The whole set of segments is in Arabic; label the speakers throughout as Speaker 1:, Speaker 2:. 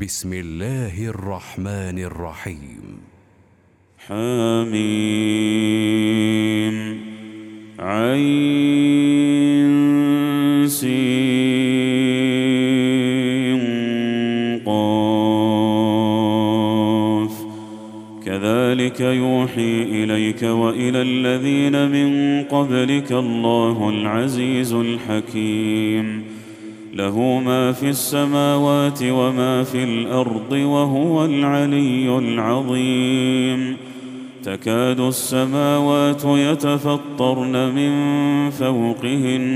Speaker 1: بسم الله الرحمن الرحيم حميم عين سينقاف قاف كذلك يوحي إليك وإلى الذين من قبلك الله العزيز الحكيم له ما في السماوات وما في الارض وهو العلي العظيم تكاد السماوات يتفطرن من فوقهن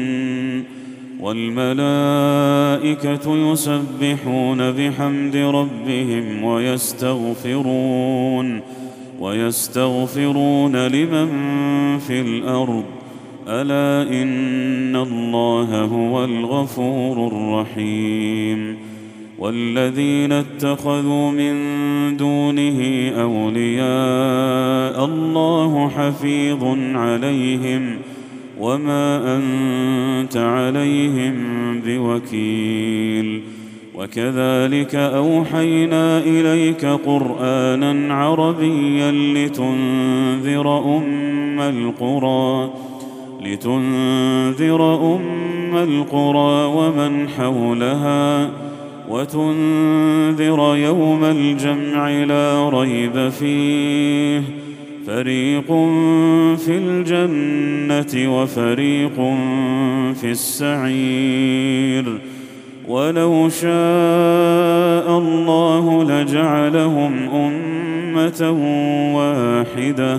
Speaker 1: والملائكه يسبحون بحمد ربهم ويستغفرون ويستغفرون لمن في الارض الا ان الله هو الغفور الرحيم والذين اتخذوا من دونه اولياء الله حفيظ عليهم وما انت عليهم بوكيل وكذلك اوحينا اليك قرانا عربيا لتنذر ام القرى لتنذر أم القرى ومن حولها وتنذر يوم الجمع لا ريب فيه فريق في الجنة وفريق في السعير ولو شاء الله لجعلهم أمة واحدة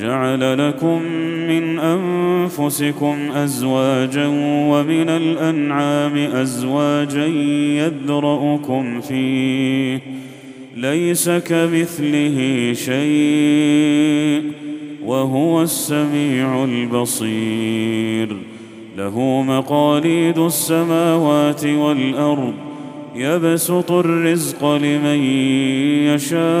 Speaker 1: جعل لكم من انفسكم ازواجا ومن الانعام ازواجا يذرؤكم فيه ليس كمثله شيء وهو السميع البصير له مقاليد السماوات والارض يبسط الرزق لمن يشاء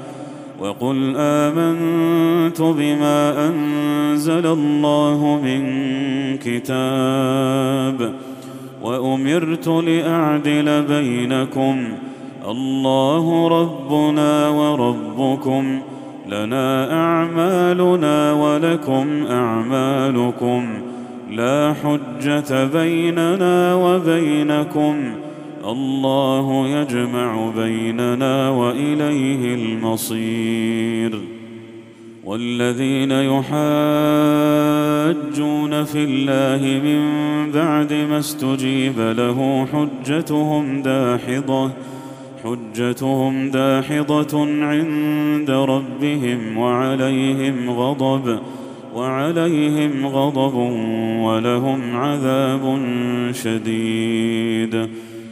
Speaker 1: وقل آمنت بما أنزل الله من كتاب وأمرت لأعدل بينكم الله ربنا وربكم لنا أعمالنا ولكم أعمالكم لا حجة بيننا وبينكم ۖ الله يجمع بيننا واليه المصير والذين يحاجون في الله من بعد ما استجيب له حجتهم داحضه حجتهم داحضه عند ربهم وعليهم غضب وعليهم غضب ولهم عذاب شديد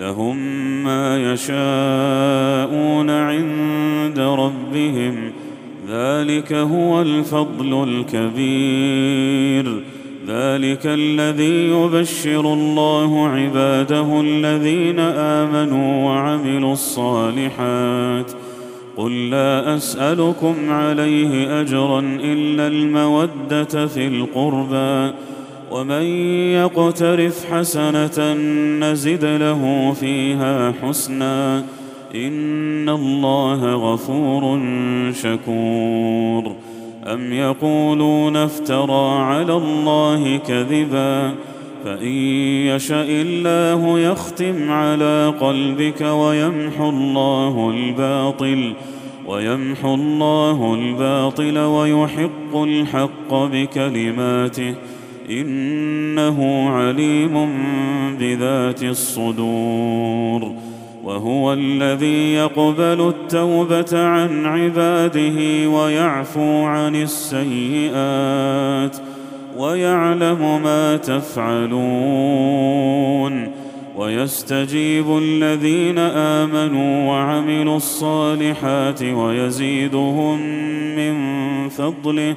Speaker 1: لهم ما يشاءون عند ربهم ذلك هو الفضل الكبير ذلك الذي يبشر الله عباده الذين امنوا وعملوا الصالحات قل لا اسالكم عليه اجرا الا الموده في القربى ومن يقترف حسنه نزد له فيها حسنا ان الله غفور شكور ام يقولون افترى على الله كذبا فان يشا الله يختم على قلبك ويمحو الله الباطل ويمحو الله الباطل ويحق الحق بكلماته انه عليم بذات الصدور وهو الذي يقبل التوبه عن عباده ويعفو عن السيئات ويعلم ما تفعلون ويستجيب الذين امنوا وعملوا الصالحات ويزيدهم من فضله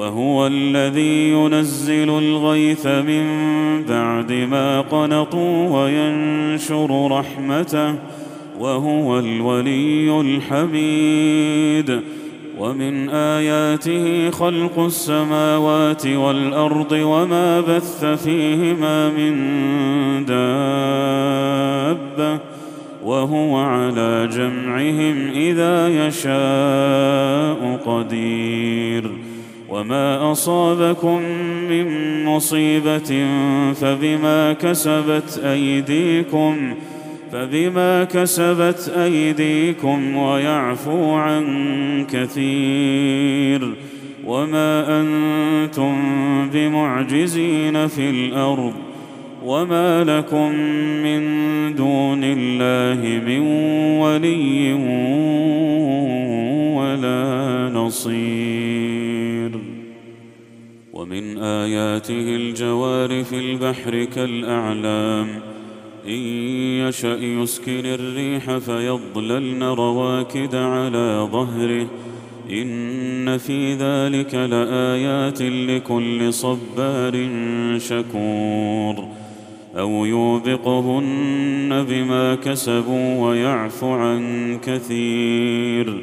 Speaker 1: وهو الذي ينزل الغيث من بعد ما قنطوا وينشر رحمته وهو الولي الحميد ومن اياته خلق السماوات والارض وما بث فيهما من دابه وهو على جمعهم اذا يشاء قدير وما اصابكم من مصيبه فبما كسبت ايديكم فبما كسبت ايديكم ويعفو عن كثير وما انتم بمعجزين في الارض وما لكم من دون الله من ولي ولا نصير ومن آياته الجوار في البحر كالأعلام إن يشأ يسكن الريح فيضللن رواكد على ظهره إن في ذلك لآيات لكل صبار شكور أو يوبقهن بما كسبوا ويعفو عن كثير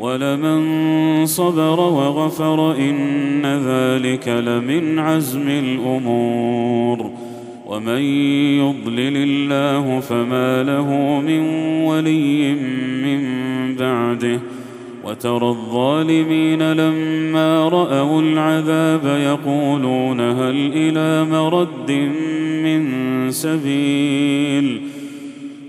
Speaker 1: ولمن صبر وغفر ان ذلك لمن عزم الامور ومن يضلل الله فما له من ولي من بعده وترى الظالمين لما راوا العذاب يقولون هل الى مرد من سبيل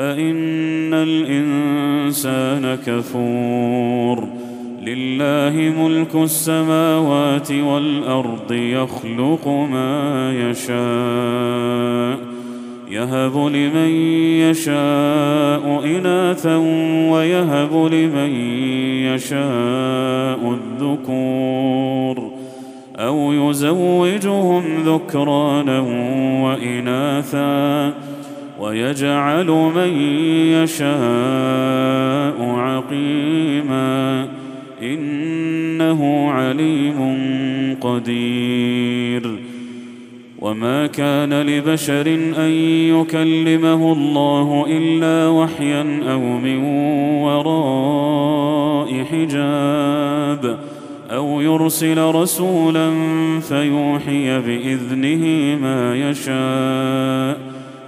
Speaker 1: فان الانسان كفور لله ملك السماوات والارض يخلق ما يشاء يهب لمن يشاء اناثا ويهب لمن يشاء الذكور او يزوجهم ذكرانا واناثا ويجعل من يشاء عقيما انه عليم قدير وما كان لبشر ان يكلمه الله الا وحيا او من وراء حجاب او يرسل رسولا فيوحي باذنه ما يشاء